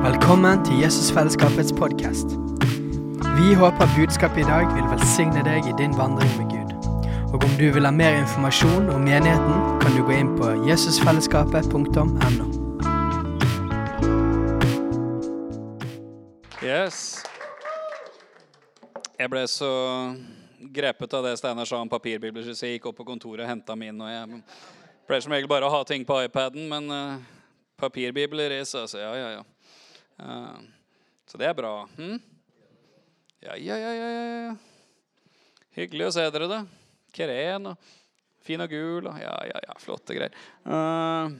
Velkommen til Jesusfellesskapets podkast. Vi håper budskapet i dag vil velsigne deg i din vandring med Gud. Og om du vil ha mer informasjon om menigheten, kan du gå inn på jesusfellesskapet.no. Yes. Jeg ble så grepet av det Steinar sa om papirbibler, så jeg gikk opp på kontoret og henta min. og Jeg pleier som regel bare å ha ting på iPaden, men uh, papirbibler is, altså. Ja, ja, ja. Uh, så det er bra. Hm? Ja, ja, ja, ja. Hyggelig å se dere, da. Keren og fin og gul og ja, ja, ja, flotte greier. Uh,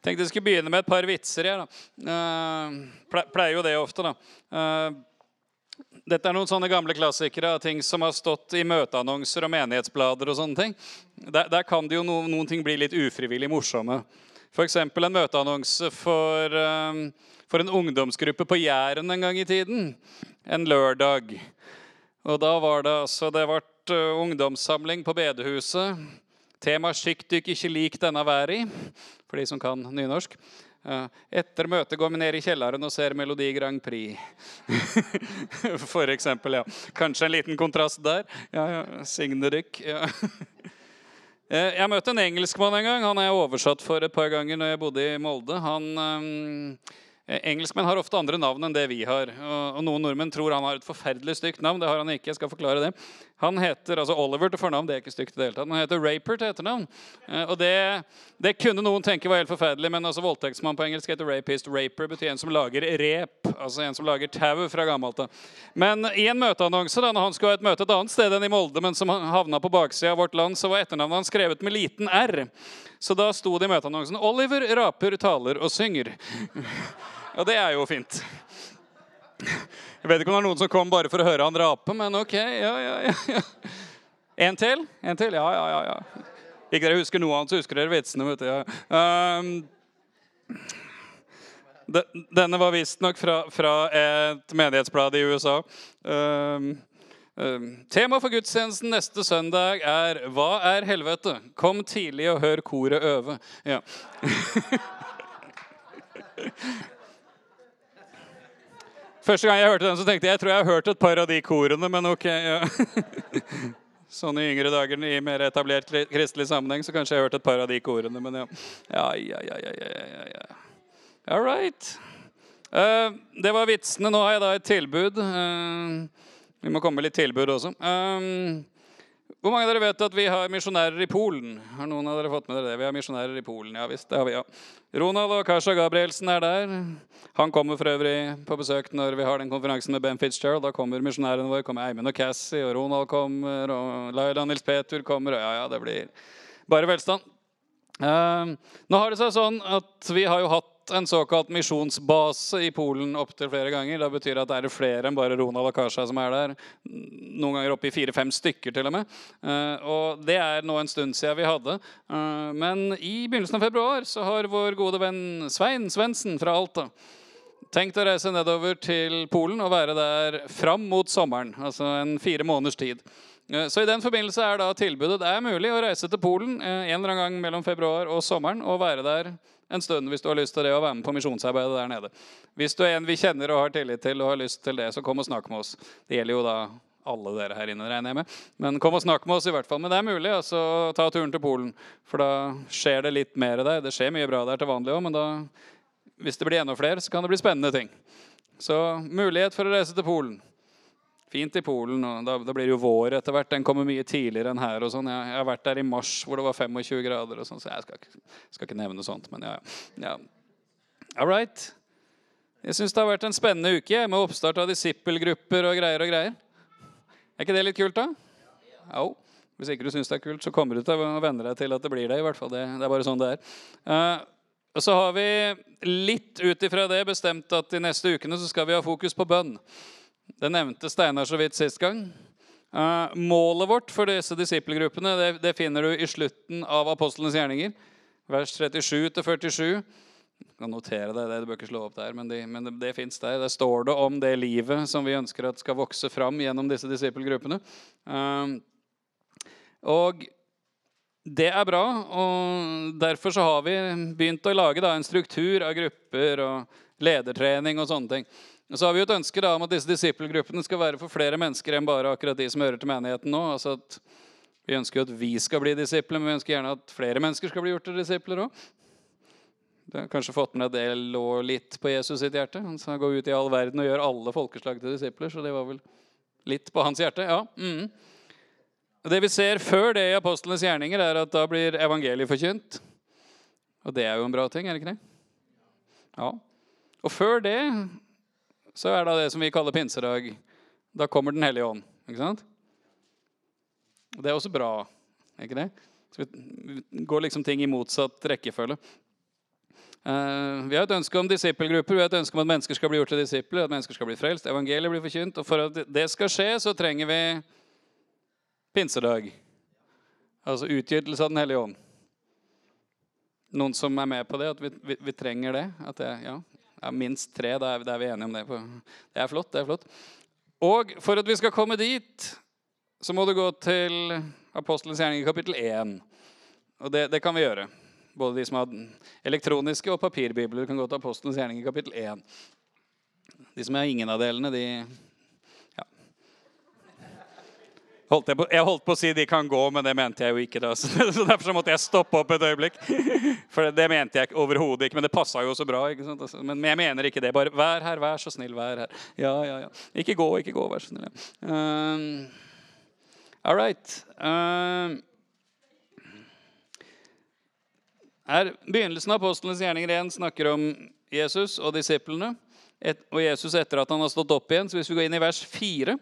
tenkte jeg skulle begynne med et par vitser. her da. Uh, pleier jo det ofte, da. Uh, dette er noen sånne gamle klassikere av ting som har stått i møteannonser og menighetsblader. og sånne ting. Der, der kan det jo no, noen ting bli litt ufrivillig morsomme. F.eks. en møteannonse for, um, for, en ungdomsgruppe på Jæren en gang i tiden. En lørdag. Og da var det altså Det ble uh, ungdomssamling på bedehuset. Tema 'Sjikk dykk ikke lik denne vær i', for de som kan nynorsk. Etter møtet går vi ned i kjelleren og ser Melodi Grand Prix. For eksempel, ja. Kanskje en liten kontrast der. Ja, ja. Signe dykk. Ja. Eh, jeg møtte en engelskmann en gang. Han er oversatt for et par ganger når jeg bodde i Molde. Han... Eh, engelskmenn har ofte andre navn enn det vi har. Og Noen nordmenn tror han har et forferdelig stygt navn. Det har han ikke. jeg skal forklare det. Han heter altså Oliver til fornavn. det er ikke stygt i det hele tatt. Han heter Raper til etternavn. Eh, og det, det, kunne noen tenke var helt forferdelig, men altså voldtektsmann på engelsk heter rapist. Raper betyr en som lager rep, altså en som lager tau fra gammelt av. Men i en møteannonse da når han skulle ha et møte et annet sted enn i Molde, men som havna på baksida av vårt land, så var etternavnet hans skrevet med liten r. Så da sto det i møteannonsen 'Oliver raper, taler og synger'. Og det er jo fint. Jeg vet ikke om det er noen som kom bare for å høre han rape, men ok. ja, ja, ja. En til? En til? Ja, ja, ja. ja. Ikke dere husker noe annet, så husker dere vitsene. vet du. Ja. Um, de, denne var visstnok fra, fra et menighetsblad i USA. Um, um, tema for gudstjenesten neste søndag er 'Hva er helvete?' Kom tidlig og hør koret øve. Ja. Første gang jeg hørte den, så tenkte jeg jeg tror jeg har hørt et par av de korene, men ok. ja. Sånn i yngre dager i mer etablert kristelig sammenheng, så kanskje jeg har hørt et par av de korene, men ja. Ja, ja, ja, ja, ja, ja. All right. Uh, det var vitsene. Nå har jeg da et tilbud. Uh, vi må komme med litt tilbud også. Um, hvor mange av dere vet at vi har misjonærer i Polen? Har noen av dere fått med dere det? Vi har misjonærer i Polen, ja visst. det har vi, ja. Ronald og Kasha Gabrielsen er der. Han kommer for øvrig på besøk når vi har den konferansen med Ben Fitzgerald. Da kommer misjonærene våre. kommer Eimund og Cassie, og Ronald kommer, og Laila Nils Peter kommer. og Ja, ja, det blir bare velstand. Uh, nå har det seg sånn at vi har jo hatt en såkalt misjonsbase i Polen opptil flere ganger. Det betyr at det er flere enn bare Ronald Akasha som er der. Noen ganger oppe i fire-fem stykker til og med. Eh, og det er nå en stund siden vi hadde. Eh, men i begynnelsen av februar så har vår gode venn Svein Svendsen fra Alta tenkt å reise nedover til Polen og være der fram mot sommeren. Altså en fire måneders tid. Eh, så i den forbindelse er da tilbudet Det er mulig å reise til Polen en eller annen gang mellom februar og sommeren og være der en stund hvis du har lyst til det å være med på misjonsarbeidet der nede. Hvis du er en vi kjenner og har tillit til og har lyst til det, så kom og snakk med oss. Det gjelder jo da alle dere her inne, regner jeg med. Men kom og snakk med oss i hvert fall. Men det er mulig altså, ta turen til Polen. For da skjer det litt mer der. Det skjer mye bra der til vanlig òg, men da, hvis det blir enda flere, så kan det bli spennende ting. Så mulighet for å reise til Polen. Fint i Polen. og Da, da blir det jo vår etter hvert. Den kommer mye tidligere enn her. og sånn. Jeg, jeg, har vært der i mars hvor det var 25 grader, og sånn, så jeg skal, skal, ikke nevne sånt. Men ja, ja. All right. Jeg syns det har vært en spennende uke med oppstart av disippelgrupper og greier og greier. Er ikke det litt kult, da? Jo. Hvis ikke du syns det er kult, så kommer du til å venne deg til at det blir det. i hvert fall. Det, det er bare sånn det er. Uh, og så har vi litt ut ifra det bestemt at de neste ukene så skal vi ha fokus på bønn. Det nevnte Steinar så vidt sist gang. Uh, målet vårt for disse disippelgruppene det, det, finner du i slutten av apostlenes gjerninger. Vers 37-47. Du kan notere deg det, du bør ikke slå opp der, men, de, men det, det fins der. Der står det om det livet som vi ønsker at skal vokse fram gjennom disse disippelgruppene. Uh, og det er bra, og derfor så har vi begynt å lage da, en struktur av grupper og ledertrening og sånne ting. Så har vi jo et ønske da om at disse disippelgruppene skal være for flere mennesker enn bare akkurat de som hører til menigheten nå. Altså at Vi ønsker jo at vi skal bli disipler, men vi ønsker gjerne at flere mennesker skal bli gjort til disipler òg. Du har kanskje fått med deg det lå litt på Jesus sitt hjerte. Han sa gå ut i all verden og gjør alle folkeslag til disipler. Så det var vel litt på hans hjerte. ja. Mm. Det vi ser før det i apostlenes gjerninger, er at da blir evangeliet forkynt. Og det er jo en bra ting, er det ikke det? Ja. Og før det så er det det som vi kaller pinsedag. Da kommer Den hellige ånd. ikke sant? Og Det er også bra, ikke det? Så vi går liksom ting i motsatt rekkefølge. Uh, vi har et ønske om disippelgrupper, vi har et ønske om at mennesker skal bli gjort til disipler. at mennesker skal bli frelst, Evangeliet blir forkynt. Og for at det skal skje, så trenger vi pinsedag. Altså utgytelse av Den hellige ånd. Noen som er med på det? At vi, vi, vi trenger det? At det ja, ja, minst tre. Da er, vi enige om det. Det er flott. det er flott. Og for at vi skal komme dit, så må du gå til Apostelens gjerning kapittel 1. Og det, det, kan vi gjøre. Både de som har elektroniske og papirbibler kan gå til Apostelens gjerning kapittel 1. De som har ingen av delene, de Holdt jeg, på, jeg, holdt på å si de kan gå, men det mente jeg jo ikke. da. Så Derfor så måtte jeg stoppe opp et øyeblikk. For det mente jeg overhodet ikke, men det passa jo så bra. ikke sant? Altså, men jeg mener ikke det. Bare vær her, vær så snill, vær her. Ja, ja, ja. Ikke gå, ikke gå, vær så snill. Um, all right. Um, her, Begynnelsen av apostlenes gjerninger 1 snakker om Jesus og disiplene. Et, og Jesus etter at han har stått opp igjen. Så hvis vi går inn i vers 4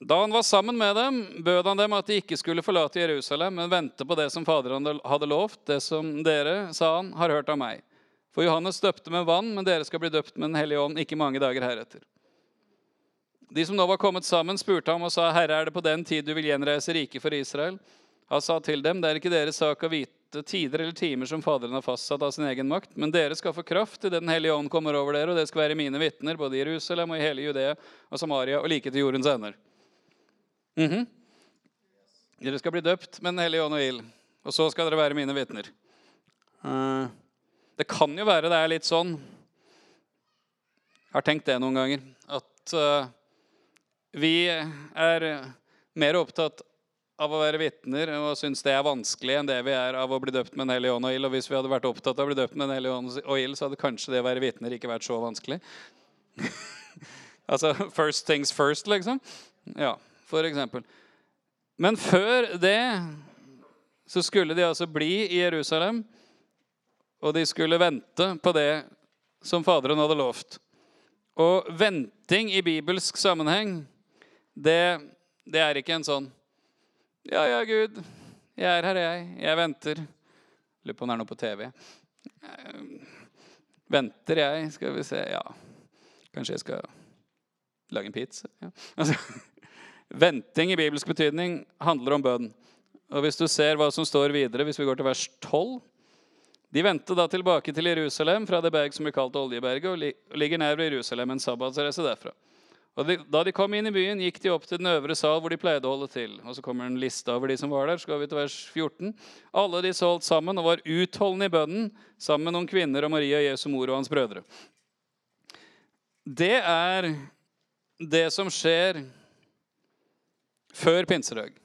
da han var sammen med dem, bød han dem at de ikke skulle forlate Jerusalem, men vente på det som Faderen hadde lovt, det som dere, sa han, har hørt av meg. For Johannes døpte med vann, men dere skal bli døpt med Den hellige ånd ikke mange dager heretter. De som nå var kommet sammen, spurte ham og sa, Herre, er det på den tid du vil gjenreise riket for Israel? Han sa til dem, det er ikke deres sak å vite tider eller timer som Faderen har fastsatt av sin egen makt, men dere skal få kraft til Den hellige ånd kommer over dere, og det skal være mine vitner, både i Jerusalem og i hele Judea og Samaria og like til jordens ender. Mm -hmm. Dere skal bli døpt med Den hellige ånd og ild, og så skal dere være mine vitner. Uh, det kan jo være det er litt sånn Jeg har tenkt det noen ganger. At uh, vi er mer opptatt av å være vitner og syns det er vanskelig enn det vi er av å bli døpt med Den hellige ånd og ild. Og hvis vi hadde vært opptatt av å bli døpt med Den hellige ånd og ild, så hadde kanskje det å være vitner ikke vært så vanskelig. altså first things first, liksom. Ja f.eks. Men før det så skulle de altså bli i Jerusalem, og de skulle vente på det som Faderen hadde lovt. Og venting i bibelsk sammenheng, det, det er ikke en sånn Ja, ja, Gud, jeg er her, jeg. Jeg venter. Lurer på om det er noe på TV. Venter jeg? Skal vi se Ja, kanskje jeg skal lage en pizza? Ja. Altså, Venting i bibelsk betydning handler om bønn. Og Hvis du ser hva som står videre, hvis vi går til vers 12 De vendte da tilbake til Jerusalem fra det berg som blir kalt Oljeberget, og ligger nær ved Jerusalem en sabbatsreise derfra. Og Da de kom inn i byen, gikk de opp til den øvre sal hvor de pleide å holde til. Og Så kommer en liste over de som var der. Så går vi til vers 14. Alle de holdt sammen og var utholdende i bønnen sammen med noen kvinner og Maria, Jesu mor og hans brødre. Det er det som skjer før pinsedag.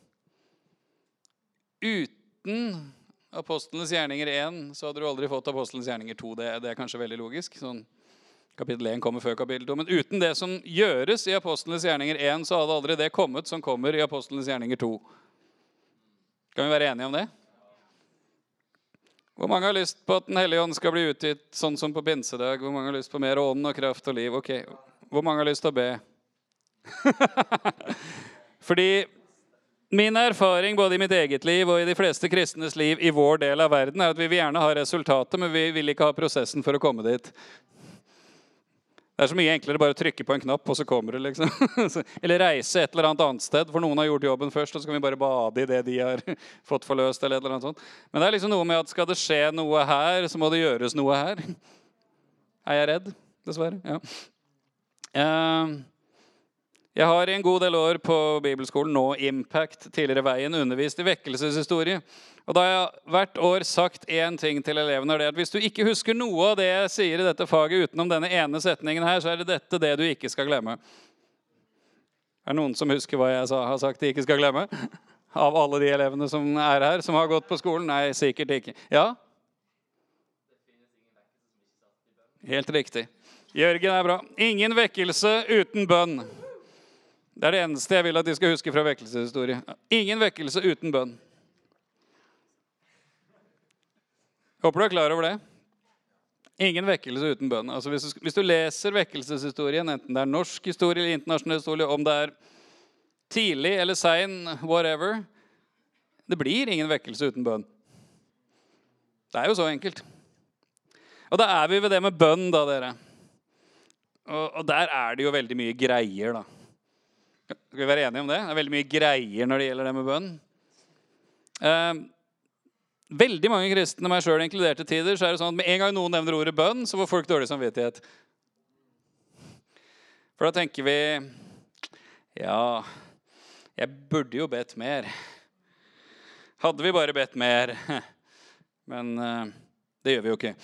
Uten apostlenes gjerninger 1 så hadde du aldri fått apostlenes gjerninger 2. Det, det er kanskje veldig logisk. sånn Kapittel 1 kommer før kapittel 2. Men uten det som gjøres i apostlenes gjerninger 1, så hadde aldri det kommet som kommer i apostlenes gjerninger 2. Kan vi være enige om det? Hvor mange har lyst på at Den hellige ånd skal bli utgitt sånn som på pinsedag? Hvor mange har lyst på mer ånd og kraft og liv? Ok, Hvor mange har lyst til å be? Fordi min erfaring både i mitt eget liv og i de fleste kristnes liv i vår del av verden, er at vi vil gjerne ha resultatet, men vi vil ikke ha prosessen for å komme dit. Det er så mye enklere bare å trykke på en knapp, og så kommer det. liksom. Eller reise et eller annet annet sted, for noen har gjort jobben først, og så kan vi bare bade i det de har fått forløst. eller et eller annet sånt. Men det er liksom noe med at skal det skje noe her, så må det gjøres noe her. Er jeg redd? Dessverre. Ja. Uh, Jeg har i en god del år på bibelskolen, nå Impact, tidligere Veien, undervist i vekkelseshistorie. Og da har jeg hvert år sagt én ting til elevene. og det er at Hvis du ikke husker noe av det jeg sier i dette faget utenom denne ene setningen her, så er det dette det du ikke skal glemme. Er det noen som husker hva jeg har sagt de ikke skal glemme? Av alle de elevene som er her, som har gått på skolen? Nei, sikkert ikke. Ja? Helt riktig. Jørgen er bra. Ingen vekkelse uten bønn. Det er det eneste jeg vil at de skal huske fra vekkelseshistorie. Ingen vekkelse uten bønn. Håper du er klar over det. Ingen vekkelse uten bønn. Altså hvis, du, hvis, du, leser vekkelseshistorien, enten det er norsk historie eller internasjonal historie, om det er tidlig eller sein, whatever Det blir ingen vekkelse uten bønn. Det er jo så enkelt. Og da er vi ved det med bønn, da, dere. Og, og der er det jo veldig mye greier, da. Skal vi være enige om det? Det er veldig mye greier når det gjelder det med bønn. Eh, veldig mange kristne, meg sjøl inkludert til tider, så er det sånn at med en gang noen nevner ordet bønn, så får folk dårlig samvittighet. For da tenker vi Ja, jeg burde jo bedt mer. Hadde vi bare bedt mer. Men eh, det gjør vi jo ikke.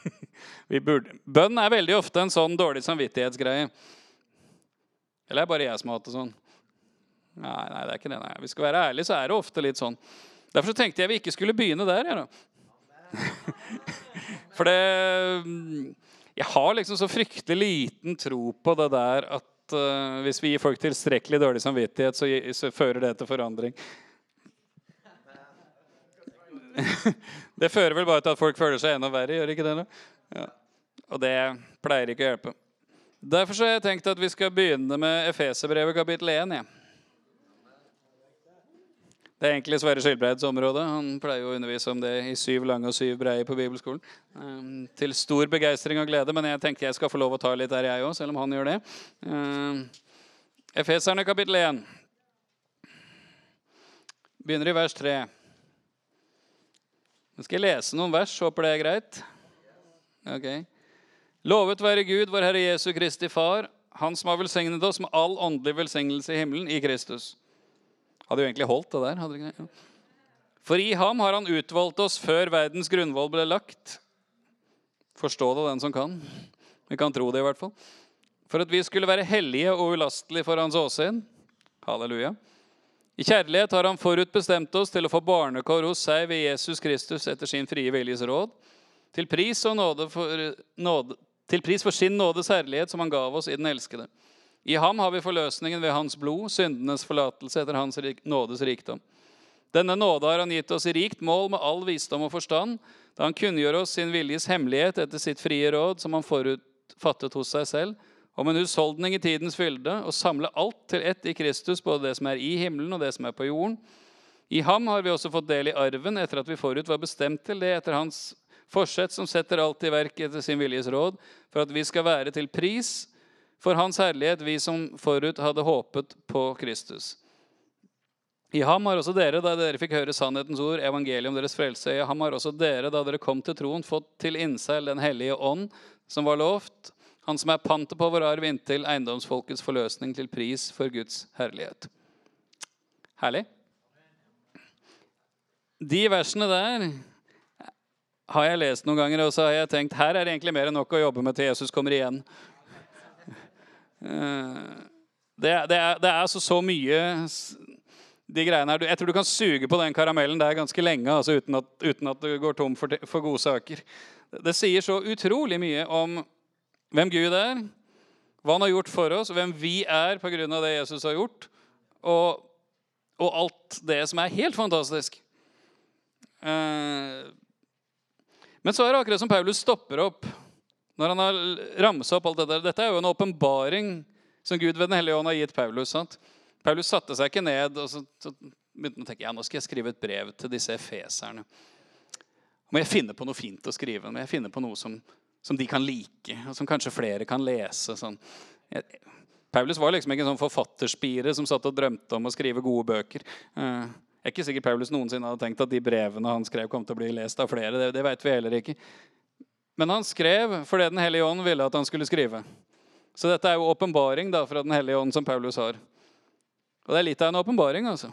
burde. Bønn er veldig ofte en sånn dårlig samvittighetsgreie. Eller er det bare jeg som har hatt det sånn? Nei, nei, det er ikke det. Nei. Vi skal være ærlige, så er det ofte litt sånn. Derfor så tenkte jeg vi ikke skulle begynne der. Jeg, For det Jeg har liksom så fryktelig liten tro på det der at uh, hvis vi gir folk tilstrekkelig dårlig samvittighet, så, så fører det til forandring. det fører vel bare til at folk føler seg enda verre, gjør ikke det? Ja. Og det pleier ikke å hjelpe. Derfor har jeg tenkt at vi skal begynne med Efeserbrevet kapittel 1. Ja. Det er egentlig Sverre Skilbreids område. Han pleier å undervise om det i syv lange og syv breie på bibelskolen. Um, til stor begeistring og glede, men jeg tenkte jeg skal få lov å ta litt der, jeg òg, selv om han gjør det. Um, Efeserne kapittel 1. Begynner i vers 3. Nå skal jeg lese noen vers. Håper det er greit. Ok. Lovet være Gud, vår Herre Jesu Kristi Far, Han som har velsignet oss med all åndelig velsignelse i himmelen i Kristus hadde jo egentlig holdt det der. For i ham har han utvalgt oss før verdens grunnvoll ble lagt. Forstå det, den som kan. Vi kan tro det, i hvert fall. For at vi skulle være hellige og ulastelige for hans åsyn. Halleluja. I kjærlighet har han forutbestemt oss til å få barnekår hos seg ved Jesus Kristus etter sin frie viljes råd, til pris, for, nåde, til pris for sin nådes herlighet som han gav oss i den elskede. I ham har vi forløsningen ved hans blod, syndenes forlatelse etter hans nådes rikdom. Denne nåde har han gitt oss i rikt mål med all visdom og forstand, da han kunngjør oss sin viljes hemmelighet etter sitt frie råd, som han forutfattet hos seg selv, om en husholdning i tidens fylde, og samle alt til ett i Kristus, både det som er i himmelen og det som er på jorden. I ham har vi også fått del i arven, etter at vi forut var bestemt til det, etter hans forsett, som setter alt i verk etter sin viljes råd, for at vi skal være til pris for Hans herlighet, vi som forut hadde håpet på Kristus. I ham har også dere, da dere fikk høre sannhetens ord, evangeliet om deres frelse, i ham har også dere, da dere kom til troen, fått til innseil Den hellige ånd, som var lovt, han som er pantet på vår arv inntil eiendomsfolkets forløsning til pris for Guds herlighet. Herlig. De versene der har jeg lest noen ganger, og så har jeg tenkt her er det egentlig mer enn nok å jobbe med til Jesus kommer igjen. Eh, det, det, er, det er altså så mye de greiene her. Jeg tror du kan suge på den karamellen der ganske lenge altså uten, at, uten at du går tom for, for gode saker. Det sier så utrolig mye om hvem Gud er, hva han har gjort for oss, hvem vi er pga. det Jesus har gjort, og, og, alt det som er helt fantastisk. Eh, men så er det akkurat som Paulus stopper opp når han har ramsa opp alt dette Dette er jo en åpenbaring som Gud ved Den hellige ånd har gitt Paulus. sant? Paulus satte seg ikke ned og så, så begynte han å tenke ja, nå skal jeg skrive et brev til disse efeserne. Må jeg finne på noe fint å skrive? Må jeg finne på noe som, som de kan like, og som kanskje flere kan lese? Sånn. Jeg, Paulus var liksom ikke en sånn forfatterspire som satt og drømte om å skrive gode bøker. Uh, jeg er ikke sikker Paulus noensinne hadde tenkt at de brevene han skrev, kom til å bli lest av flere. Det, det vet vi heller ikke. Men han skrev fordi Den hellige ånd ville at han skulle skrive. Så dette er jo åpenbaring fra Den hellige ånd som Paulus har. Og det er litt av en åpenbaring, altså.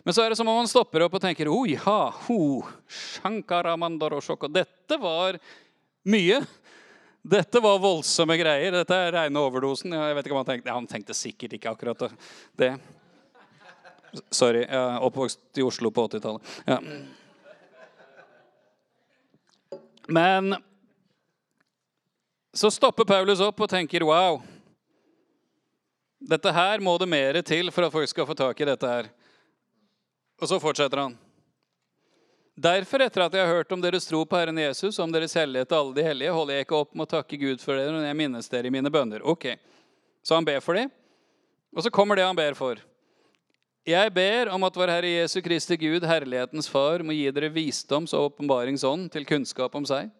Men så er det som om han stopper opp og tenker Oi, ha, ho, shankaramandoroshoko. Dette var mye. Dette var voldsomme greier. Dette er reine overdosen. Jeg vet ikke om Han tenkte Han tenkte sikkert ikke akkurat det. Sorry. Jeg er oppvokst i Oslo på 80-tallet. Ja. Men så stopper Paulus opp og tenker wow. Dette her må det mer til for at folk skal få tak i dette her. Og så fortsetter han. Derfor, etter at jeg har hørt om deres tro på Herren Jesus, om deres hellighet til alle de hellige, holder jeg ikke opp med å takke Gud for dere når jeg minnes dere i mine bønner. Ok, Så han ber for dem, og så kommer det han ber for. Jeg ber om at vår Herre Jesu Kristi Gud, herlighetens Far, må gi dere visdoms- og åpenbaringsånd til kunnskap om seg,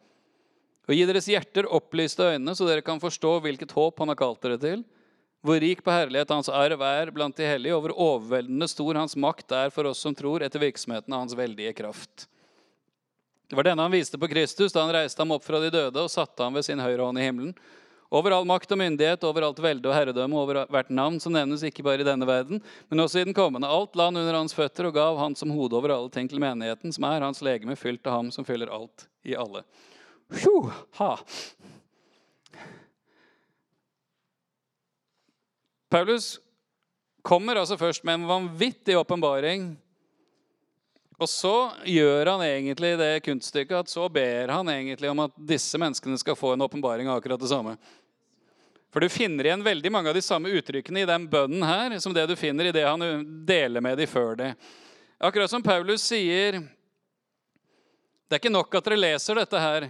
og gi deres hjerter opplyste øyne, så dere kan forstå hvilket håp han har kalt dere til, hvor rik på herlighet hans arv er blant de hellige, og hvor overveldende stor hans makt er for oss som tror, etter virksomheten av hans veldige kraft. Det var denne han viste på Kristus da han reiste ham opp fra de døde og satte ham ved sin høyre hånd i himmelen. Over all makt og myndighet, over alt velde og herredømme, over hvert navn som nevnes ikke bare i denne verden, men også i den kommende. Alt land under hans føtter og gav han som hode over alle ting til menigheten, som er hans legeme, fylt av ham som fyller alt i alle. Puh! ha. Paulus kommer altså først med en vanvittig åpenbaring. Og så gjør han egentlig det kunststykket at så ber han egentlig om at disse menneskene skal få en åpenbaring av akkurat det samme. For du finner igjen veldig mange av de samme uttrykkene i den bønnen her som det du finner i det han deler med de før det. Akkurat som Paulus sier Det er ikke nok at dere leser dette her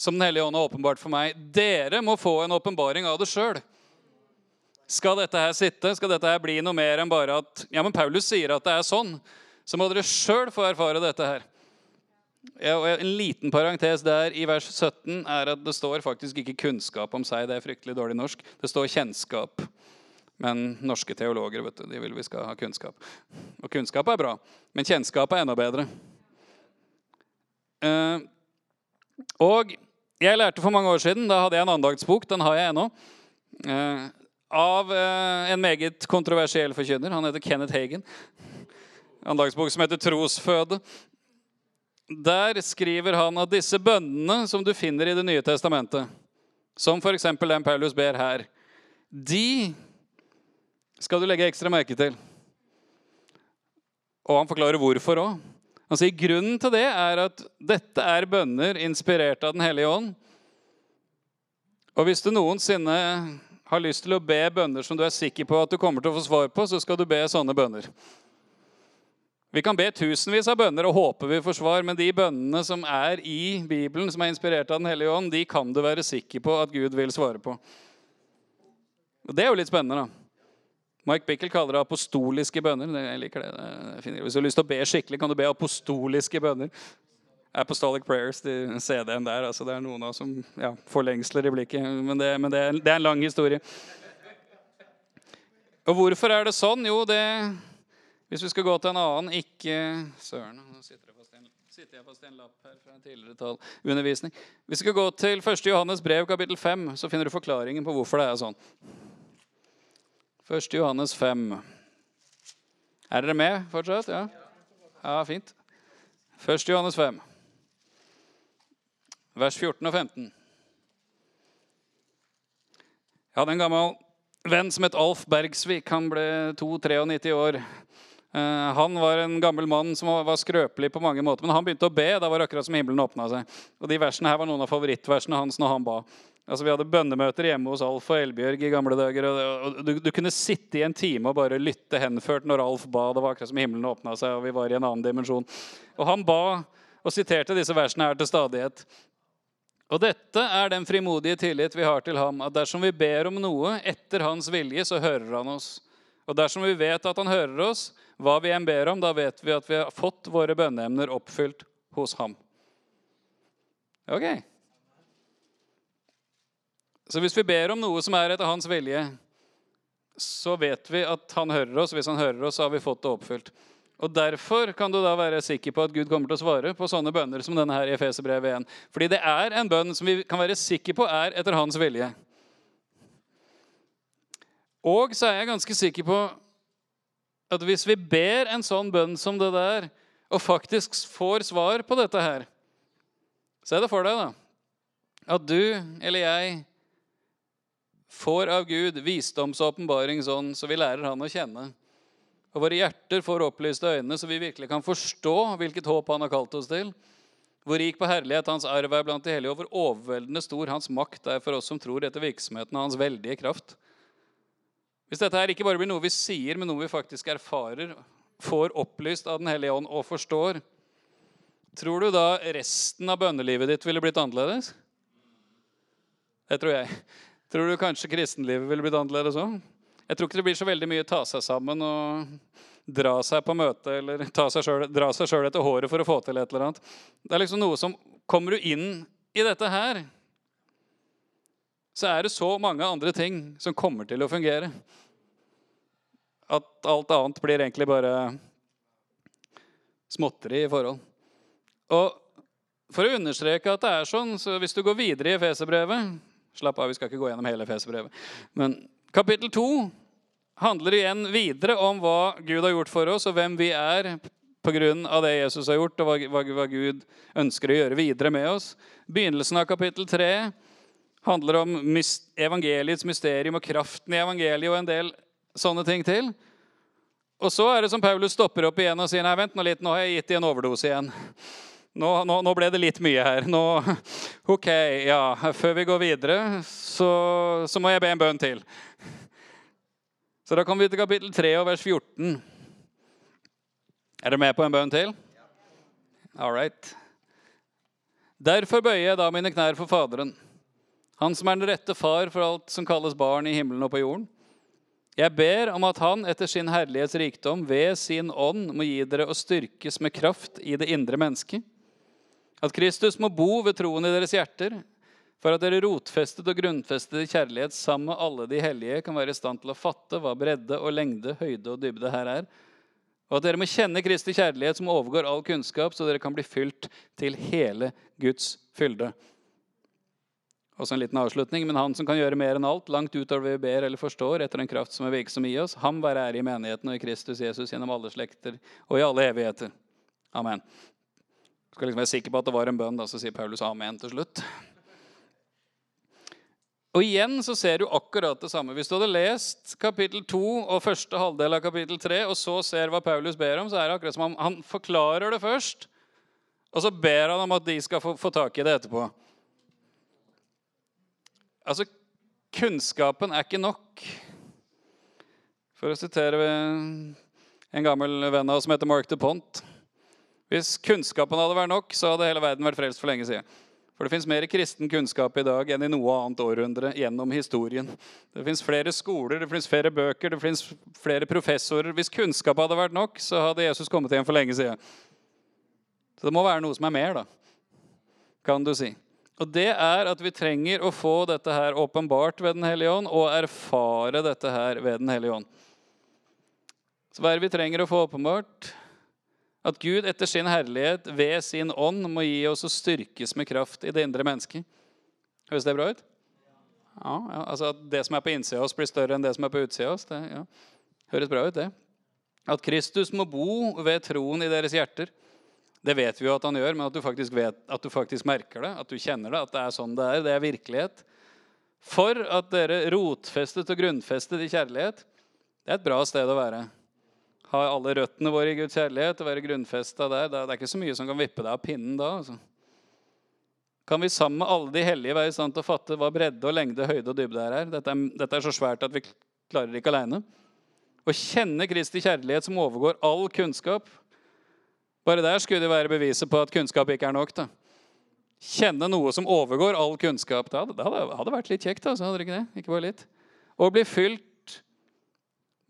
som Den hellige ånd har åpenbart for meg. Dere må få en åpenbaring av det sjøl. Skal dette her sitte? Skal dette her bli noe mer enn bare at ja, men Paulus sier at det er sånn? Så må dere sjøl få erfare dette her. Ja, og En liten parentes der i vers 17 er at det står faktisk ikke 'kunnskap om seg'. Det er fryktelig dårlig norsk. Det står 'kjennskap'. Men norske teologer vet du, de vil vi skal ha kunnskap. Og kunnskap er bra, men kjennskap er enda bedre. Uh, og jeg lærte for mange år siden, da hadde jeg en andaktsbok. Den har jeg ennå. Uh, av uh, en meget kontroversiell forkynner. Han heter Kenneth Hagen. Andagsbok som heter 'Trosføde'. Der skriver han at disse bønnene som du finner i Det nye testamentet, som f.eks. den Paulus ber her, de skal du legge ekstra merke til. Og han forklarer hvorfor òg. Han sier grunnen til det er at dette er bønner inspirert av Den hellige ånd. Og hvis du noensinne har lyst til å be bønner som du er sikker på at du kommer til å få svar på, så skal du be sånne bønner. Vi kan be tusenvis av bønner og håpe vi får svar, men de bønnene som er i Bibelen, som er inspirert av Den hellige ånd, de kan du være sikker på at Gud vil svare på. Og Det er jo litt spennende, da. Mike Bickel kaller det apostoliske bønner. Jeg liker det. Hvis du har lyst til å be skikkelig, kan du be apostoliske bønner. Apostolic Prayers, de CD-en der. altså Det er noen av som ja, får lengsler i blikket. Men, det, men det, er, det, er, en lang historie. Og hvorfor er det sånn? Jo, det Hvis vi skal gå til en annen ikke Søren, nå sitter jeg fast i en, en lapp her fra en tidligere tall, undervisning. Hvis vi skal gå til 1. Johannes brev, kapittel 5, så finner du forklaringen på hvorfor det er sånn. 1. Johannes 5. Er dere med fortsatt? Ja? Ja, fint. 1. Johannes 5 vers 14 og 15. Jeg hadde en gammel venn som het Alf Bergsvik. Han ble 2-93 år. Eh, han var en gammel mann som var skrøpelig på mange måter. Men han begynte å be. Da var det akkurat som himmelen åpna seg. Og de versene her var noen av favorittversene hans når han ba. Altså, vi hadde bønnemøter hjemme hos Alf og Elbjørg i gamle dager. og du, du, kunne sitte i en time og bare lytte henført når Alf ba. Det var akkurat som himmelen åpna seg, og vi var i en annen dimensjon. Og han ba og siterte disse versene her til stadighet. Og dette er den frimodige tillit vi har til ham, at dersom vi ber om noe etter hans vilje, så hører han oss. Og dersom vi vet at han hører oss, hva vi enn ber om, da vet vi at vi har fått våre bønneemner oppfylt hos ham. Ok. Så hvis vi ber om noe som er etter hans vilje, så vet vi at han hører oss. Hvis han hører oss, så har vi fått det oppfylt. Og Derfor kan du da være sikker på at Gud kommer til å svare på sånne bønner som denne her i Efeserbrevet 1. Fordi det er en bønn som vi kan være sikre på er etter hans vilje. Og så er jeg ganske sikker på at hvis vi ber en sånn bønn som det der, og faktisk får svar på dette her Se det for deg, da. At du eller jeg får av Gud visdomsåpenbaring sånn så vi lærer Han å kjenne. Og våre hjerter får opplyste øyne, så vi virkelig kan forstå hvilket håp Han har kalt oss til. Hvor rik på herlighet Hans arv er blant de hellige, og hvor overveldende stor Hans makt er for oss som tror etter virksomheten av Hans veldige kraft. Hvis dette her ikke bare blir noe vi sier, men noe vi faktisk erfarer, får opplyst av Den hellige ånd og forstår, tror du da resten av bønnelivet ditt ville blitt annerledes? Det tror jeg. Tror du kanskje kristenlivet ville blitt annerledes òg? Jeg tror ikke det blir så veldig mye ta seg sammen og dra seg på møte eller seg selv, dra seg sjøl etter håret for å få til et eller annet. Det er liksom noe som Kommer du inn i dette her, så er det så mange andre ting som kommer til å fungere. At alt annet blir egentlig bare småtteri i forhold. Og for å understreke at det er sånn, så hvis du går videre i Efeserbrevet Slapp av, vi skal ikke gå gjennom hele Efeserbrevet. Men kapittel 2 handler igjen videre om hva Gud har gjort for oss, og hvem vi er pga. det Jesus har gjort, og hva, hva, hva, Gud ønsker å gjøre videre med oss. Begynnelsen av kapittel 3 handler om evangeliets mysterium og kraften i evangeliet og en del sånne ting til. Og så er det som Paulus stopper opp igjen og sier nei, vent nå litt, nå har jeg gitt dem en overdose igjen. Nå, nå, nå, ble det litt mye her. Nå, ok, ja, Før vi går videre, så, så må jeg be en bønn til. Så da kommer vi til kapittel 3 og vers 14. Er dere med på en bønn til? All right. Derfor bøyer jeg da mine knær for Faderen, Han som er den rette far for alt som kalles barn i himmelen og på jorden. Jeg ber om at Han etter sin herlighets rikdom ved sin ånd må gi dere å styrkes med kraft i det indre mennesket at Kristus må bo ved troen i deres hjerter, for at dere rotfestet og grunnfestet i kjærlighet sammen med alle de hellige kan være i stand til å fatte hva bredde og lengde, høyde og dybde her er. Og at dere må kjenne Kristi kjærlighet som overgår all kunnskap, så dere kan bli fylt til hele Guds fylde. Også en liten avslutning, men Han som kan gjøre mer enn alt, langt utover vi ber eller forstår, etter en kraft som er virksom i oss, ham være ære i menigheten og i Kristus Jesus gjennom alle slekter og i alle evigheter. Amen skal liksom være sikker på at det var en bønn, da, så sier Paulus amen til slutt. Og igjen så ser du akkurat det samme. Hvis du hadde lest kapittel 2 og første halvdel av kapittel 3, og så ser hva Paulus ber om, så er det akkurat som om han forklarer det først, og så ber han om at de skal få, få tak i det etterpå. Altså, kunnskapen er ikke nok. For å sitere en gammel venn av oss som heter Mark DuPont. Hvis kunnskapen hadde vært nok, så hadde hele verden vært frelst for lenge siden. For det fins mer kristen kunnskap i dag enn i noe annet århundre gjennom historien. Det fins flere skoler, det fins flere bøker, det fins flere professorer. Hvis kunnskap hadde vært nok, så hadde Jesus kommet igjen for lenge siden. Så det må være noe som er mer, da, kan du si. Og det er at vi trenger å få dette her åpenbart ved Den hellige ånd, og erfare dette her ved Den hellige ånd. Så hva er det vi trenger å få åpenbart? At Gud etter sin herlighet ved sin ånd må gi oss å styrkes med kraft i det indre mennesket. Høres det bra ut? Ja, ja, altså At det som er på innsida av oss, blir større enn det som er på utsida av oss. Det ja. høres bra ut, det. At Kristus må bo ved troen i deres hjerter. Det vet vi jo at han gjør, men at du faktisk, vet, at du faktisk merker det, at du kjenner det, at det er sånn det er. Det er virkelighet. For at dere rotfestet og grunnfestet i kjærlighet, det er et bra sted å være ha alle røttene våre i Guds kjærlighet og være grunnfesta der. Det er ikke så mye som kan vippe deg av pinnen da. Altså. Kan vi sammen med alle de hellige være i stand til å fatte hva bredde og lengde, høyde og dybde er? Dette er, dette er så svært at vi klarer det ikke aleine. Å kjenne Kristi kjærlighet som overgår all kunnskap. Bare der skulle det være beviset på at kunnskap ikke er nok. da. Kjenne noe som overgår all kunnskap. Det hadde, det hadde vært litt kjekt. Altså, hadde det ikke det? Ikke bare litt. Og bli fylt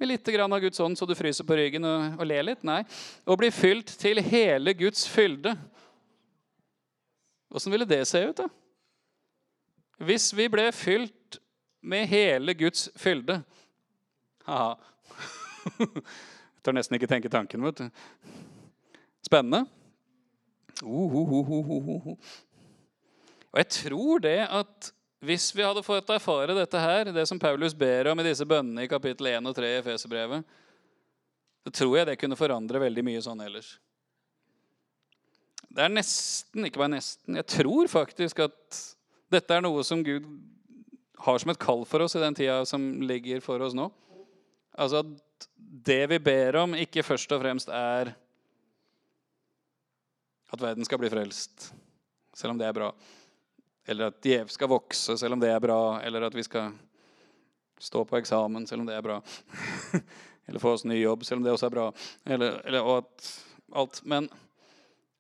med litt av Guds ånd så du fryser på ryggen og, og ler litt? Nei. Å bli fylt til hele Guds fylde. Åssen ville det se ut, da? Hvis vi ble fylt med hele Guds fylde Ha-ha. Tør nesten ikke tenke tanken. vet du. Spennende. Uh, uh, uh, uh, uh, uh. Og jeg tror det at hvis vi hadde fått erfare dette her, det som Paulus ber om i disse bønnene i kapittel 1 og 3 i Efeserbrevet, så tror jeg det kunne forandre veldig mye sånn ellers. Det er nesten, ikke bare nesten, jeg tror faktisk at dette er noe som Gud har som et kall for oss i den tida som ligger for oss nå. Altså at det vi ber om, ikke først og fremst er at verden skal bli frelst, selv om det er bra. Eller at djev skal vokse, selv om det er bra. Eller at vi skal stå på eksamen, selv om det er bra. eller få oss ny jobb, selv om det også er bra. Eller, eller, og at alt. Men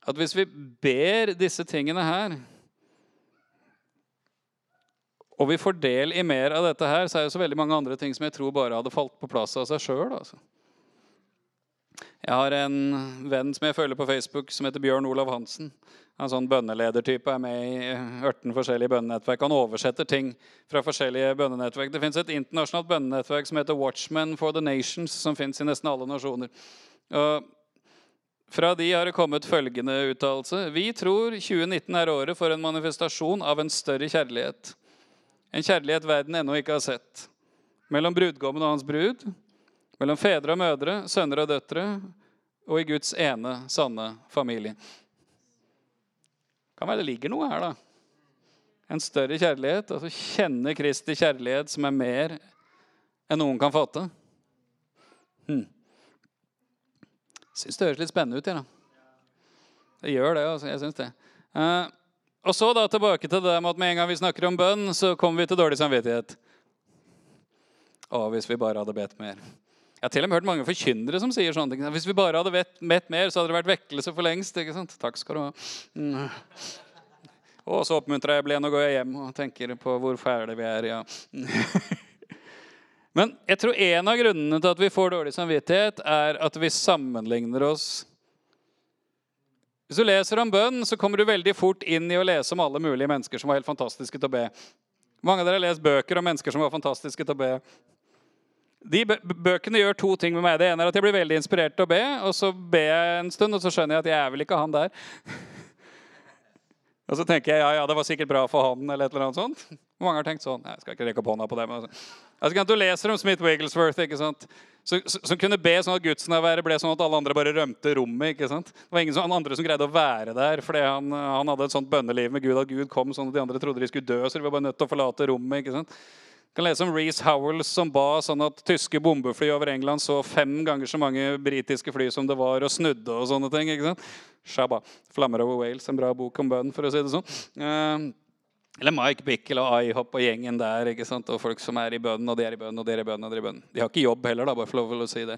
at hvis vi ber disse tingene her og vi får del i mer av dette her, så er det så veldig mange andre ting som jeg tror bare hadde falt på plass av seg sjøl. Altså. Jeg har en venn som jeg følger på Facebook, som heter Bjørn Olav Hansen. Han er sånn bønneledertype, er med i 18 forskjellige bønnenettverk. Han oversetter ting fra forskjellige bønnenettverk. Det fins et internasjonalt bønnenettverk som heter Watchmen for the Nations, som fins i nesten alle nasjoner. Og fra de har det kommet følgende uttalelse. Vi tror 2019 er året for en manifestasjon av en større kjærlighet. En kjærlighet verden ennå ikke har sett. Mellom brudgommen og hans brud, mellom fedre og mødre, sønner og døtre, og i Guds ene, sanne familie. Kan være det ligger noe her, da. En større kjærlighet. Altså kjenne Kristi kjærlighet som er mer enn noen kan fatte. Hmm. Syns det høres litt spennende ut, jeg, da. Det gjør det, altså. Jeg syns det. Uh, og så da tilbake til det med at med en gang vi snakker om bønn, så kommer vi til dårlig samvittighet. Å, hvis vi bare hadde bedt mer. Jeg har til og med hørt mange forkynnere som sier sånne ting. Hvis vi bare hadde bedt mer, så hadde det vært vekkelse for lengst. ikke sant? Takk skal du ha. Mm. Og så oppmuntrer jeg Blen og går hjem og tenker på hvor fæle vi er. ja. Men jeg tror en av grunnene til at vi får dårlig samvittighet, er at vi sammenligner oss hvis du leser om bønn, så kommer du veldig fort inn i å lese om alle mulige mennesker som var helt fantastiske til å be. Mange av dere har lest bøker om mennesker som var fantastiske til å be. De bøkene gjør to ting med meg. Det ene er at jeg blir veldig inspirert til å be. Og så ber jeg en stund, og så skjønner jeg at jeg er vel ikke han der. og så tenker jeg ja, ja, det var sikkert bra for han, eller et eller annet sånt. Mange har tenkt sånn? Jeg skal ikke rekke opp hånda på det. Men altså. altså, du leser om Smith Wigglesworth. ikke sant? Som kunne be sånn at gudsnærværet ble sånn at alle andre bare rømte rommet. ikke sant? Det var ingen som, andre som greide å være der fordi han, han hadde et sånt bønneliv med Gud at Gud kom sånn at de andre trodde de skulle dø. så de var bare nødt til å forlate rommet, ikke sant? Kan lese om Reece Howells som ba sånn at tyske bombefly over England så fem ganger så mange britiske fly som det var, og snudde og sånne ting. ikke sant? Shabba. 'Flammer over Wales', en bra bok om bønn, for å si det sånn. Uh, eller Mike Bickel og iHop og gjengen der. ikke sant? Og folk som er i bønn, og de er i bønn, og de er i bønn. og De er i bønn. De har ikke jobb heller, da, bare for lov å si det.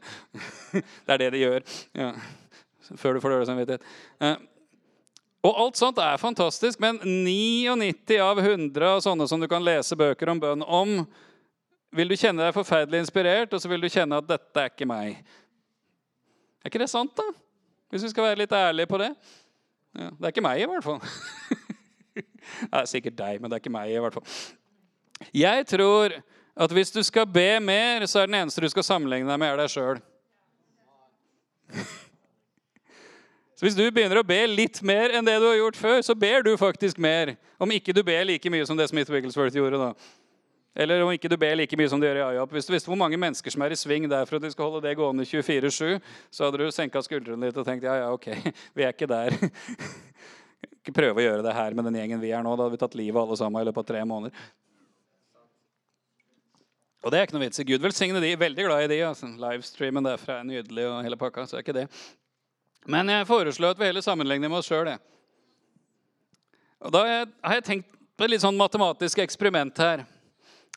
det er det de gjør. Ja. Før du får dårlig samvittighet. Eh, og alt sånt er fantastisk, men 99 av 100 av sånne som du kan lese bøker om bønn om, vil du kjenne deg forferdelig inspirert, og så vil du kjenne at 'dette er ikke meg'. Er ikke det sant, da? Hvis vi skal være litt ærlige på det? Ja, det er ikke meg, i hvert fall. Det er sikkert deg, men det er ikke meg. i hvert fall. Jeg tror at hvis du skal be mer, så er den eneste du skal sammenligne deg med, er deg sjøl. Så hvis du begynner å be litt mer enn det du har gjort før, så ber du faktisk mer. Om ikke du ber like mye som det Smith Wigglesworth gjorde. da. Eller om ikke du ber like mye som du gjør i Ayap. Hvis du visste hvor mange mennesker som er i sving der for at de skal holde det gående 24-7, så hadde du senka skuldrene litt og tenkt ja, ja, ok, vi er ikke der. ikke prøve å gjøre det her med den gjengen vi er nå. Da hadde vi tatt livet av alle sammen i løpet av tre måneder. Og det er ikke noe vits i. Gud velsigne de. Veldig glad i de. altså. Livestreamen derfra er nydelig. og hele pakka, så er ikke det. Men jeg foreslår at vi heller sammenligner med oss sjøl. Da har jeg tenkt på et litt sånn matematisk eksperiment her.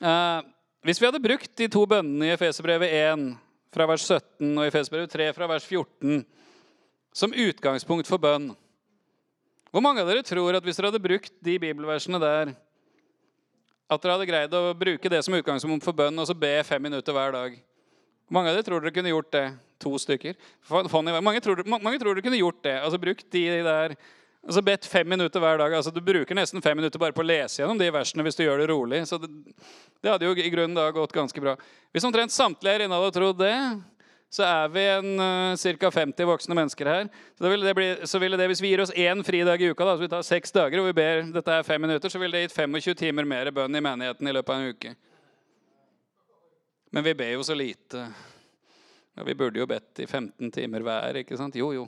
Eh, hvis vi hadde brukt de to bønnene i Efeserbrevet 1 fra vers 17 og i Efeserbrevet 3 fra vers 14 som utgangspunkt for bønn hvor mange av dere tror at hvis dere hadde brukt de bibelversene der, at dere hadde greid å bruke det som utgangspunkt for bønn og så be fem minutter hver dag? Hvor mange av dere tror dere kunne gjort det? To stykker. Mange tror, mange tror du kunne gjort det. Altså brukt de der Altså Bedt fem minutter hver dag. altså Du bruker nesten fem minutter bare på å lese gjennom de versene hvis du gjør det rolig. Så det, det hadde jo i grunnen da gått ganske bra. Hvis omtrent samtlige her inne hadde trodd det, så er vi en uh, ca. 50 voksne mennesker her. Så ville, det bli, så ville det, Hvis vi gir oss én fridag i uka, da, så vi tar seks dager og vi ber dette er fem minutter, så ville det gitt 25 timer mer bønn i menigheten i løpet av en uke. Men vi ber jo så lite. Ja, vi burde jo bedt i 15 timer hver. ikke sant? Jo, jo.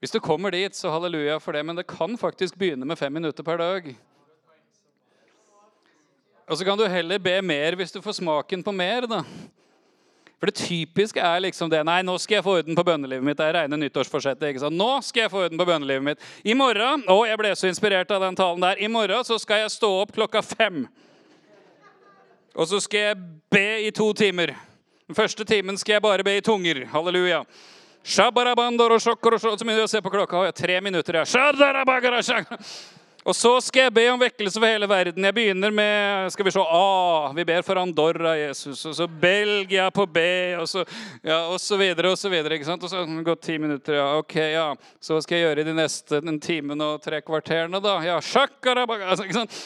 Hvis du kommer dit, så halleluja for det, men det kan faktisk begynne med fem minutter per dag. Og så kan du heller be mer hvis du får smaken på mer. da. For det typiske er liksom det Nei, nå skal jeg få orden på bønnelivet mitt. Det er rene nyttårsforsettet. ikke sant? Nå skal jeg få orden på bønnelivet mitt. I morgen Å, jeg ble så inspirert av den talen der. I morgen så skal jeg stå opp klokka fem. Og så skal jeg be i to timer. Den første timen skal jeg bare be i tunger. Halleluja. Så begynner jeg å se på klokka. Har jeg tre minutter, ja. Og så skal jeg be om vekkelse for hele verden. Jeg begynner med skal Vi se, A. Vi ber for Andorra, Jesus. Og så Belgia på B. Og så, ja, og så videre og så videre. ikke sant? Og så går ti minutter. ja, ok, ja. Så hva skal jeg gjøre i de neste den timen og tre kvarterene, da? Ja, altså, ikke sant?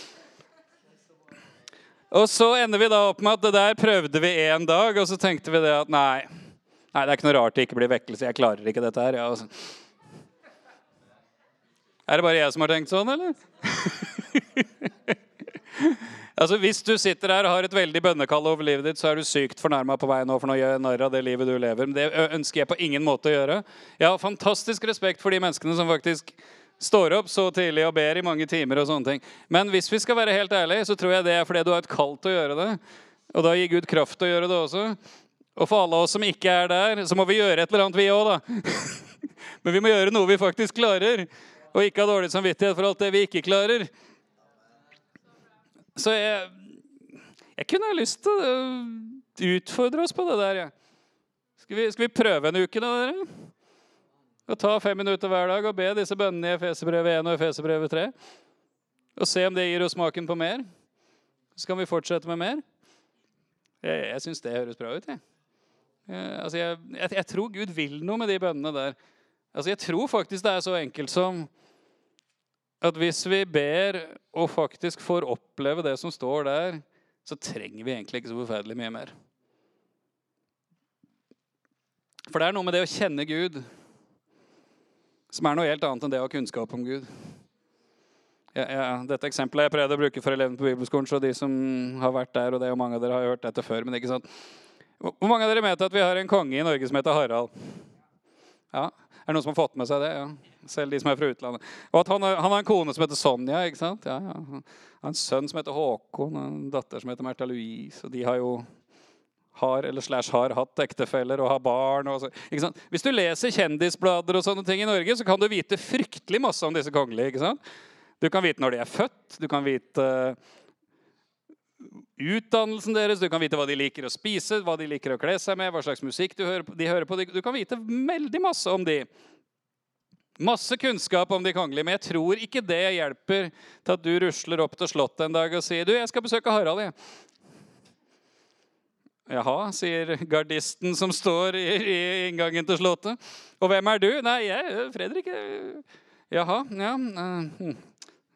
Og så ender vi da opp med at det der prøvde vi én dag, og så tenkte vi det at nei, nei, det er ikke noe rart det ikke blir vekkelse. Jeg klarer ikke dette her. ja, altså. Er det bare jeg som har tenkt sånn, eller? altså, Hvis du sitter her og har et veldig bønnekall over livet ditt, så er du sykt fornærma på vei nå for nå gjør jeg narr av det livet du lever. Men det ønsker jeg på ingen måte å gjøre. Jeg har fantastisk respekt for de menneskene som faktisk står opp så tidlig og ber i mange timer. og sånne ting. Men hvis vi skal være helt ærlige, så tror jeg det er fordi du har et kall til å gjøre det. Og da gir Gud kraft til å gjøre det også. Og for alle oss som ikke er der, så må vi gjøre et eller annet, vi òg, da. Men vi må gjøre noe vi faktisk klarer og ikke ha dårlig samvittighet for alt det vi ikke klarer. Så jeg, jeg kunne ha lyst til å utfordre oss på det der. Ja. Skal, skal vi prøve en uke, da, dere? Og ta fem minutter hver dag og be disse bønnene i Efeserbrevet 1 og Efeserbrevet 3. Og se om det gir oss smaken på mer. Så kan vi fortsette med mer. Jeg, jeg syns det høres bra ut. Jeg. Jeg, altså jeg, jeg, jeg tror Gud vil noe med de bønnene der. Altså, jeg tror faktisk det er så enkelt som at hvis vi ber og faktisk får oppleve det som står der, så trenger vi egentlig ikke så forferdelig mye mer. For det er noe med det å kjenne Gud som er noe helt annet enn det å ha kunnskap om Gud. Ja, ja, dette eksempelet jeg prøvde å bruke for elevene på bibelskolen, så de som har vært der, og det er jo mange av dere har hørt dette før, men ikke sant. Hvor mange av dere vet at vi har en konge i Norge som heter Harald? Ja, Er det noen som har fått med seg det? Ja. Selv de som er fra utlandet. Og at han, han har en kone som heter Sonja. ikke sant? Ja, ja. Han har en sønn som heter Håkon, og en datter som heter Märtha Louise. Og de har jo har eller slash har hatt ektefeller og har barn. Og så? Hvis du leser kjendisblader og sånne ting i Norge, så kan du vite fryktelig masse om disse kongelige. ikke sant? Du kan vite når de er født, du kan vite uh, utdannelsen deres, du kan vite hva de liker å spise, hva de liker å kle seg med, hva slags musikk hører på, de hører på. Du kan vite veldig masse om de. Masse kunnskap om de kongelige, men jeg tror ikke det hjelper til at du rusler opp til Slottet en dag og sier du, jeg skal besøke Harald. Jeg. Jaha, sier gardisten som står i, inngangen til Slottet. Og hvem er du? Nei, jeg Fredrik. Jaha, ja. Uh,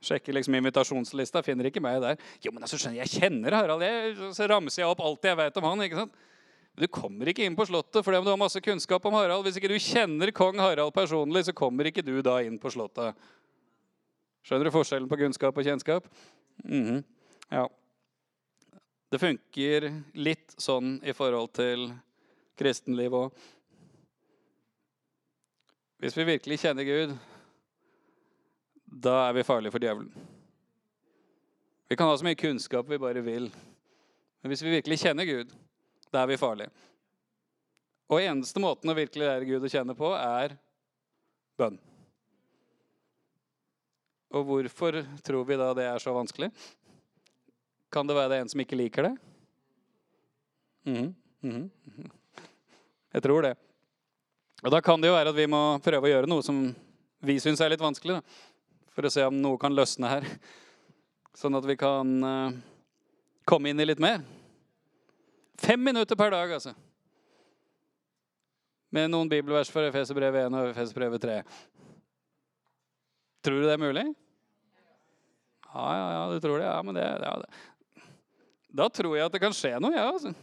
sjekker liksom invitasjonslista, finner ikke meg der. Jo, men altså, skjønner, Jeg kjenner Harald. Jeg, så ramser jeg opp alt jeg vet om han. ikke sant? Du kommer ikke inn på Slottet fordi du har masse kunnskap om Harald. Hvis ikke du kjenner kong Harald personlig, så kommer ikke du da inn på Slottet. Skjønner du forskjellen på kunnskap og kjennskap? Mm -hmm. Ja. Det funker litt sånn i forhold til kristenliv òg. Hvis vi virkelig kjenner Gud, da er vi farlige for djevelen. Vi kan ha så mye kunnskap vi bare vil. Men hvis vi virkelig kjenner Gud, da er vi farlige. Og eneste måten å virkelig lære Gud å kjenne på, er bønn. Og hvorfor tror vi da det er så vanskelig? Kan det være det er en som ikke liker det? Mm -hmm. Jeg tror det. Og da kan det jo være at vi må prøve å gjøre noe som vi syns er litt vanskelig. Da. For å se om noe kan løsne her. Sånn at vi kan uh, komme inn i litt mer. Fem minutter per dag, altså. Med noen bibelvers for Efeserbrevet 1 og Efeserbrevet 3. Tror du det er mulig? Ja, ja, ja, du tror det? Ja, men det, ja, det. Da tror jeg at det kan skje noe, ja, altså.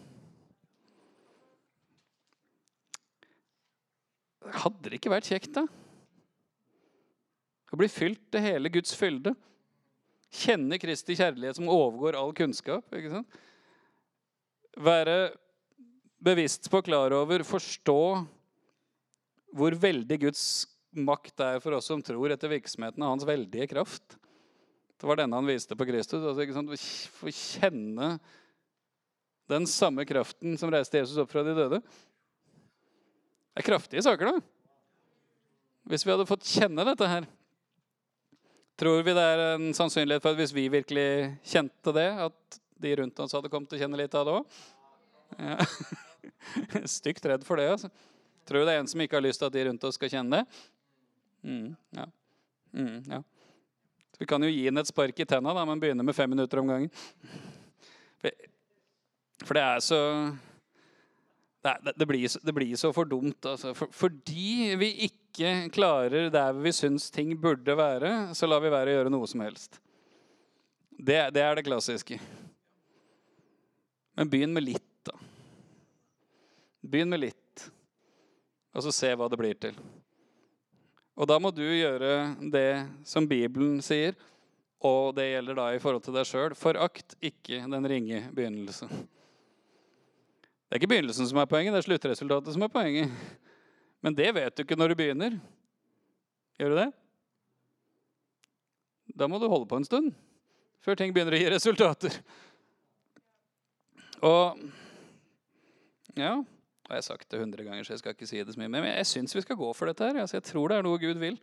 Hadde det ikke vært kjekt, da? Å bli fylt til hele Guds fylde. Kjenne Kristi kjærlighet som overgår all kunnskap. ikke sant? Være bevisst på, klar over, forstå hvor veldig Guds makt er for oss som tror etter virksomheten av hans veldige kraft. Det var denne han viste på Kristus. altså? Få kjenne den samme kraften som reiste Jesus opp fra de døde. Det er kraftige saker, da. Hvis vi hadde fått kjenne dette her, tror vi det er en sannsynlighet for at hvis vi virkelig kjente det, at de rundt oss hadde kommet til å kjenne litt av det òg? Ja. Stygt redd for det. altså. Tror du det er en som ikke har lyst til at de rundt oss skal kjenne det? Mm, ja. Mm, ja. Vi kan jo gi ham et spark i tenna, da, men begynne med fem minutter om gangen. For det er så det, blir, det, blir, så for dumt. Altså. For, fordi vi ikke klarer der vi syns ting burde være, så lar vi være å gjøre noe som helst. Det, det er det klassiske. Men begynn med litt, da. Begynn med litt, og så se hva det blir til. Og da må du gjøre det som Bibelen sier, og det gjelder da i forhold til deg sjøl. Forakt ikke den ringe begynnelse. Det er ikke begynnelsen som er poenget, det er sluttresultatet som er poenget. Men det vet du ikke når du begynner. Gjør du det? Da må du holde på en stund før ting begynner å gi resultater. Og ja, har jeg har sagt det hundre ganger, så jeg skal ikke si det så mye. Men jeg syns vi skal gå for dette her. Altså, jeg tror det er noe Gud vil.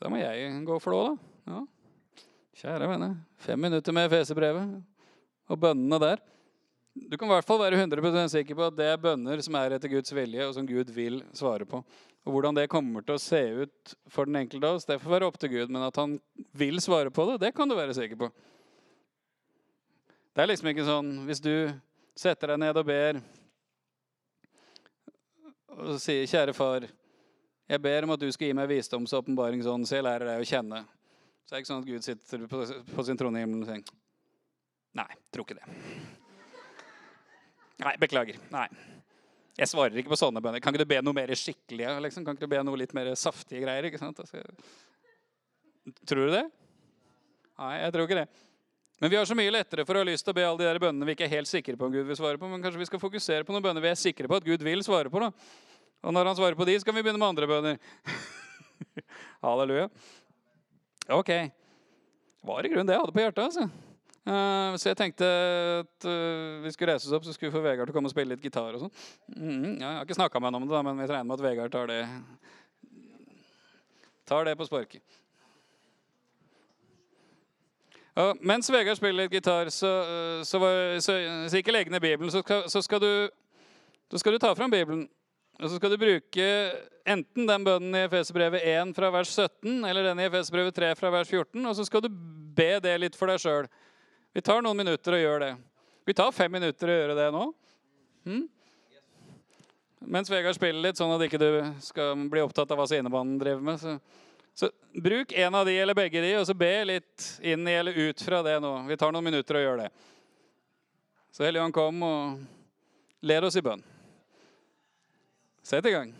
Da må jeg gå for det òg, da. Ja. Kjære vene. Fem minutter med fesebrevet og bønnene der. Du kan i hvert fall være 100% sikker på at det er bønner som er etter Guds vilje, og som Gud vil svare på. Og Hvordan det kommer til å se ut for den enkelte av oss, det får være opp til Gud. Men at han vil svare på det, det kan du være sikker på. Det er liksom ikke sånn hvis du setter deg ned og ber og sier, 'Kjære far, jeg ber om at du skal gi meg visdoms- og åpenbaringsånd, så jeg lærer deg å kjenne.' Så er det ikke sånn at Gud sitter på, på sin trone i himmelen og sier, 'Nei, tror ikke det'. Nei, beklager. Nei. Jeg svarer ikke på sånne bønner. Kan ikke du be noe mer skikkelig? Liksom? Kan ikke du be noe litt mer saftige greier? ikke sant? Altså, tror du det? Nei, jeg tror ikke det. Men vi har så mye lettere for å ha lyst til å be alle de der bønnene vi ikke er helt sikre på om Gud vil svare på. Men kanskje vi skal fokusere på noen bønner vi er sikre på at Gud vil svare på. da. Og når han svarer på de, skal vi begynne med andre bønner. Halleluja. Ok. Var i grunnen det jeg hadde på hjertet. altså. Uh, så jeg tenkte at uh, vi skulle reise oss opp, så skulle vi få Vegard til å komme og spille litt gitar. og sånn. Mm, ja, jeg har ikke snakka med ham om det, da, men vi regner med at Vegard tar det tar det på sparket. Mens Vegard spiller litt gitar, så, uh, så, så, så ikke legg ned Bibelen. Så skal, skal, du, skal du ta fram Bibelen. Og så skal du bruke enten den bønnen i Efeserbrevet 1 fra vers 17 eller den i Efeserbrevet 3 fra vers 14, og så skal du be det litt for deg sjøl. Vi tar noen minutter og gjør det. Vi tar fem minutter å gjøre det nå. Hm? Mens Vegard spiller litt, sånn at ikke du skal bli opptatt av hva scenebanen driver med. Så, så bruk en av de eller begge de, og så be litt inn i eller ut fra det nå. Vi tar noen minutter og gjør det. Så Helligånd, kom og led oss i bønn. Sett i gang.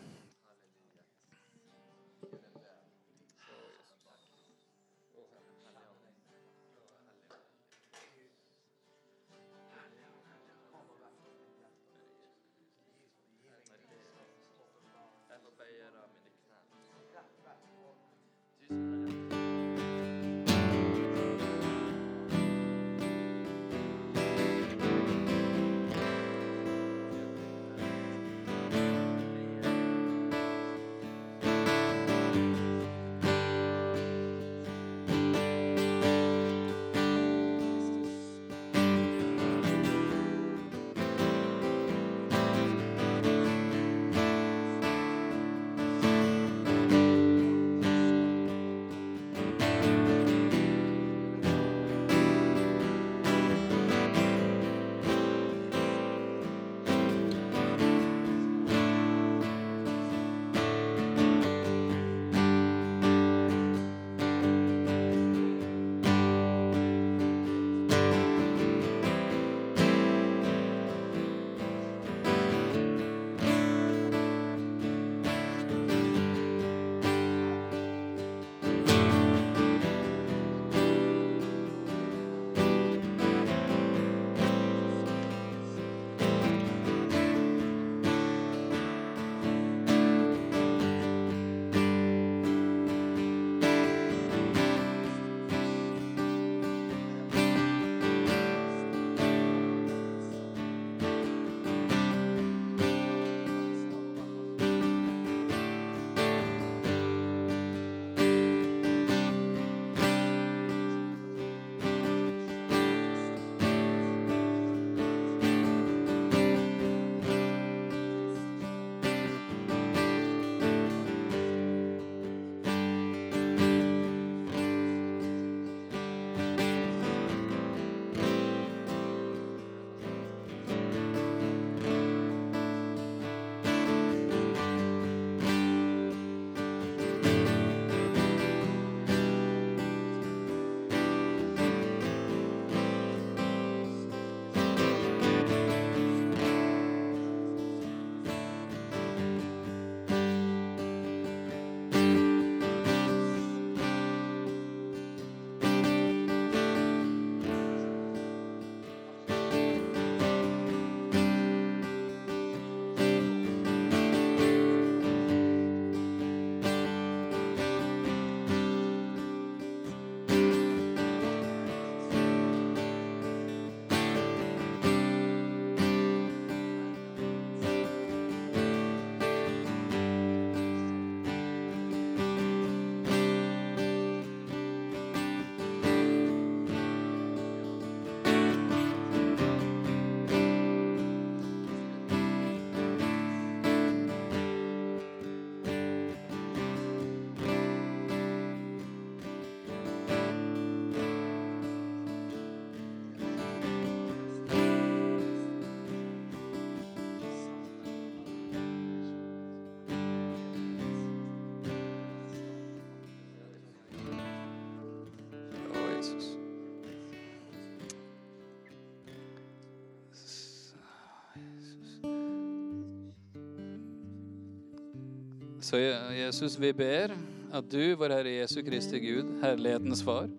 Så Jesus, vi ber at du, vår Herre Jesu Kristi Gud, herlighetens Far,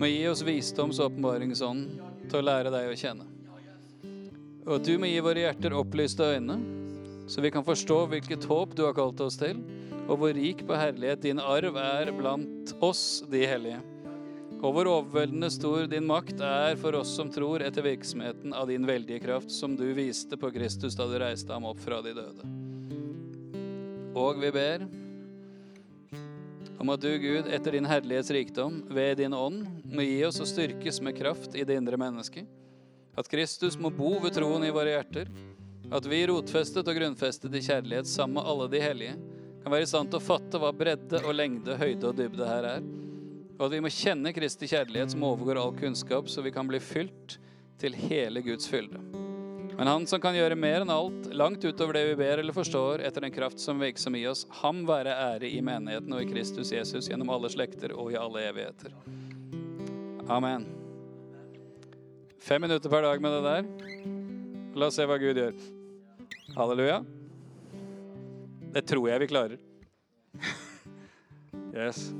må gi oss visdoms- og åpenbaringsånd til å lære deg å kjenne. Og at du må gi våre hjerter opplyste øyne, så vi kan forstå hvilket håp du har kalt oss til, og hvor rik på herlighet din arv er blant oss, de hellige. Og hvor overveldende stor din makt er for oss som tror etter virksomheten av din veldige kraft, som du viste på Kristus da du reiste ham opp fra de døde. Og vi ber om at du, Gud, etter din herlighets rikdom, ved din ånd, må gi oss å styrkes med kraft i det indre mennesket. At Kristus må bo ved troen i våre hjerter. At vi, rotfestet og grunnfestet i kjærlighet sammen med alle de hellige, kan være i stand til å fatte hva bredde og lengde, høyde og dybde her er. Og at vi må kjenne Kristi kjærlighet som overgår all kunnskap, så vi kan bli fylt til hele Guds fylde. Men Han som kan gjøre mer enn alt, langt utover det vi ber eller forstår, etter den kraft som virksom i oss, ham være ære i menigheten og i Kristus Jesus gjennom alle slekter og i alle evigheter. Amen. Fem minutter per dag med det der. La oss se hva Gud gjør. Halleluja. Det tror jeg vi klarer. Yes.